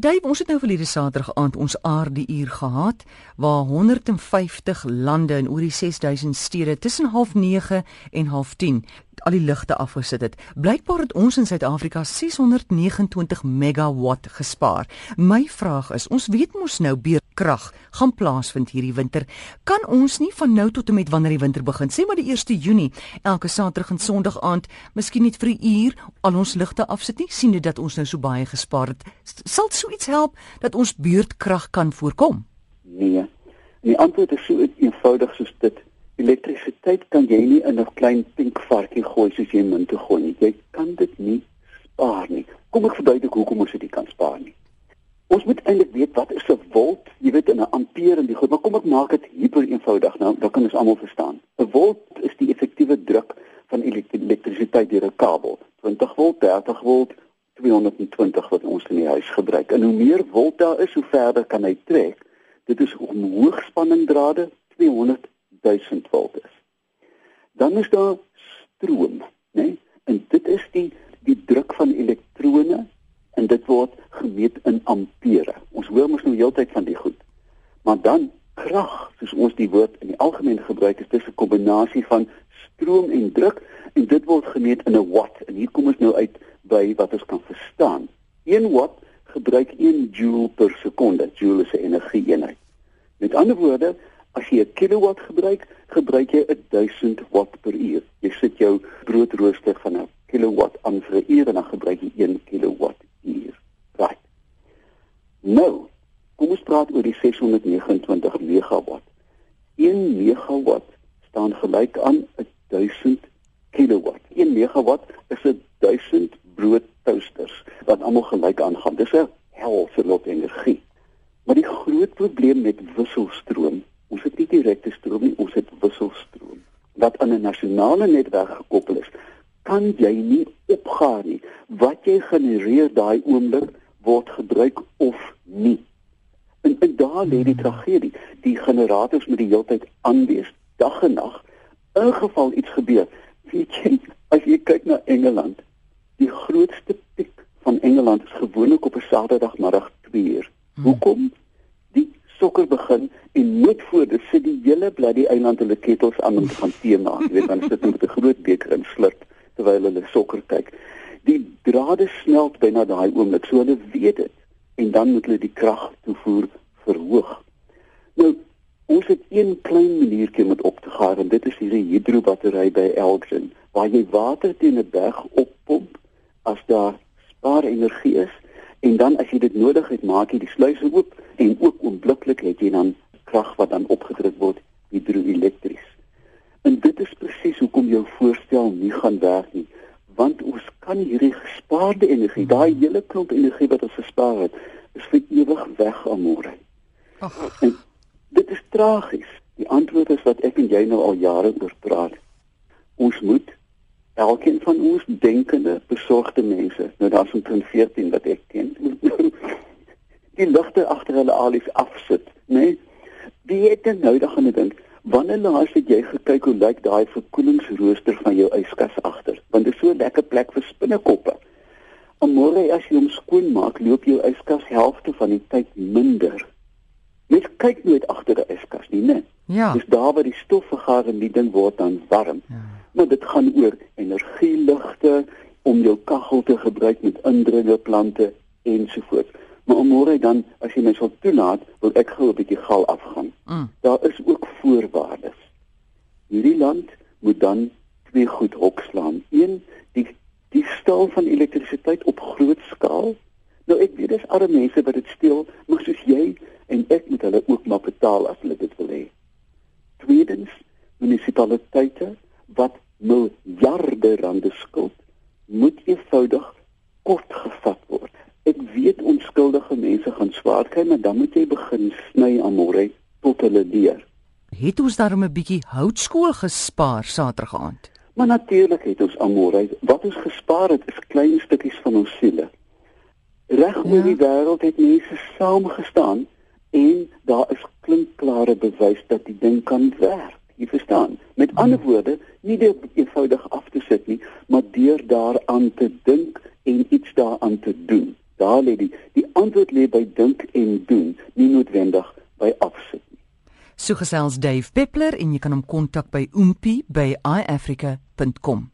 Dave, ons het nou verlede Saterdag aand ons aarde uur gehad waar 150 lande in oor die 6000 stede tussen 09:30 en 10:30 al die ligte afgesit het. Blykbaar het ons in Suid-Afrika 629 megawatt gespaar. My vraag is, ons weet mos nou beerkrag gaan plaasvind hierdie winter. Kan ons nie van nou tot en met wanneer die winter begin, sê maar die 1 Junie, elke Saterdag en Sondag aand, miskien net vir 'n uur al ons ligte afsit nie, sien dit dat ons nou so baie gespaar het. Sal so iets help dat ons beurtkrag kan voorkom? Nee. Die antwoord is so eenvoudig soos dit elektrisiteit kan jy nie in 'n klein pink varkie gooi soos jy munt te gooi nie. Jy kan dit nie spaar nie. Kom ek verduidelik hoekom ons dit kan spaar nie. Ons moet eintlik weet wat is 'n volt, jy weet in 'n ampere en die goed, maar kom ek maak dit hiper eenvoudig nou, dan kan ons almal verstaan. 'n Volt is die effektiewe druk van elektrisiteit deur 'n kabel. 20 volt, 30 volt, 220 wat ons in die huis gebruik. En hoe meer volt daar is, hoe verder kan hy trek. Dit is om hoogspanningsdrade 200 1000 volt is. Dan is daar stroom, né? Nee? En dit is die die druk van elektrone en dit word gemeet in ampere. Ons hoor mos nou heeltyd van die goed. Maar dan krag, soos ons die woord in die algemeen gebruik, is dis 'n kombinasie van stroom en druk en dit word gemeet in 'n watt. En hier kom ons nou uit by wat ons kan verstaan. 1 watt gebruik 1 joule per sekonde. Joule is 'n energieeenheid. Met ander woorde, As jy 'n kilowatt gebruik, gebruik jy 1000 watt per uur. Jy sit jou broodrooster van 'n kilowatt aan vir 'n uur en dan gebruik jy 1 kilowatt uur. Right. Nou, kom ons praat oor die 629 megawatt. 1 megawatt staan gelyk aan 1000 kilowatt. 1 megawatt is 1000 wat almal gelyk aangaan. Dis 'n hel vir lot energie. Maar die groot probleem met wisselstroom Ons het nie direkte stroom nie, ons het wisselstroom wat aan 'n nasionale netwerk gekoppel is. Kan jy nie opgaan nie wat jy genereer daai oomblik word gebruik of nie. En, en daar lê die tragedie. Die generators moet die hele tyd aanwees, dag en nag. In geval iets gebeur, weet jy, as jy kyk na Engeland, die grootste piek van Engeland is gewoonlik op 'n Saterdagmiddag 2uur. Hmm. Hoekom? sokker begin en net voor dit sit die hele bloody eiland hulle ketels aan om te gaan tee maak. Jy weet dan sit hulle met 'n groot beker in slurp terwyl hulle sokker kyk. Die drade smelt byna daai oomblik, so hulle weet dit en dan moet hulle die krag toevoer verhoog. Nou ons het een klein maniertjie met op te gaar en dit is hierdie hidrobattery by Elgin waar jy water teen 'n berg oppomp as daar spaar energie is en dan as jy dit nodig het, maak jy die sluise oop en ook oombliklik het jy dan krag wat dan opgedruk word hidroelektries. En dit is presies hoekom jou voorstel nie gaan werk nie, want ons kan hierdie gespaarde energie, daai hele klomp energie wat ons gespaar het, is vir ewig weg aan môre. Ag, dit is tragies. Die antwoord is wat ek en jy nou al jare oor praat. Elkeen van ons denkende, besorgde mense, nou daar's omtrent 14 wat ek ken, die ligte agter hulle alies afsit, né? Nee? Wie het dan nou dan gaan dink, wanneer laas het jy gekyk hoe lyk daai verkoelingsrooster van jou yskas agter? Want dit is so 'n lekker plek vir spinnekoppe. En môre as jy hom skoon maak, loop jou yskas helfte van die tyd minder. Mens kyk nooit agter 'n yskas nie, né? Ja. Dis daar waar die stof vergaar en die ding word dan warm. Ja maar dit gaan oor energieligte om jou kaggel te gebruik met indringerplante ensovoorts. Maar môre dan as jy my sal toelaat, wil ek gou 'n bietjie gal afgaan. Mm. Daar is ook voorwaardes. Hierdie land moet dan twee goed hokslaan. Een, die die stel van elektrisiteit op groot skaal. Nou ek weet dis arme mense wat dit steel, maar soos jy en ek moet hulle ook maar betaal as hulle dit wil hê. Tweedens, munisipaliteite wat miljarde rande skuld moet eenvoudig kort gevat word. Ek weet onskuldige mense gaan swaar kry, maar dan moet jy begin sny aan môre tot hulle leer. Het ons daarom 'n bietjie houtskool gespaar Saterdag aand? Maar natuurlik het ons aan môre wat ons gespaar het is klein stukkies van ons siele. Reg oor ja. die wêreld het mense saamgestaan en daar is klinkklare bewys dat die ding kan werk. Jy verstaan? Met ander hmm. woorde, nie dit eenvoudig af te sit nie, maar deur daaraan te dink en iets daaraan te doen. daar lê die die antwoord lê by dink en doen, nie noodwendig by afsit nie. So gesels Dave Peppler en jy kan hom kontak by oompie by iafrica.com.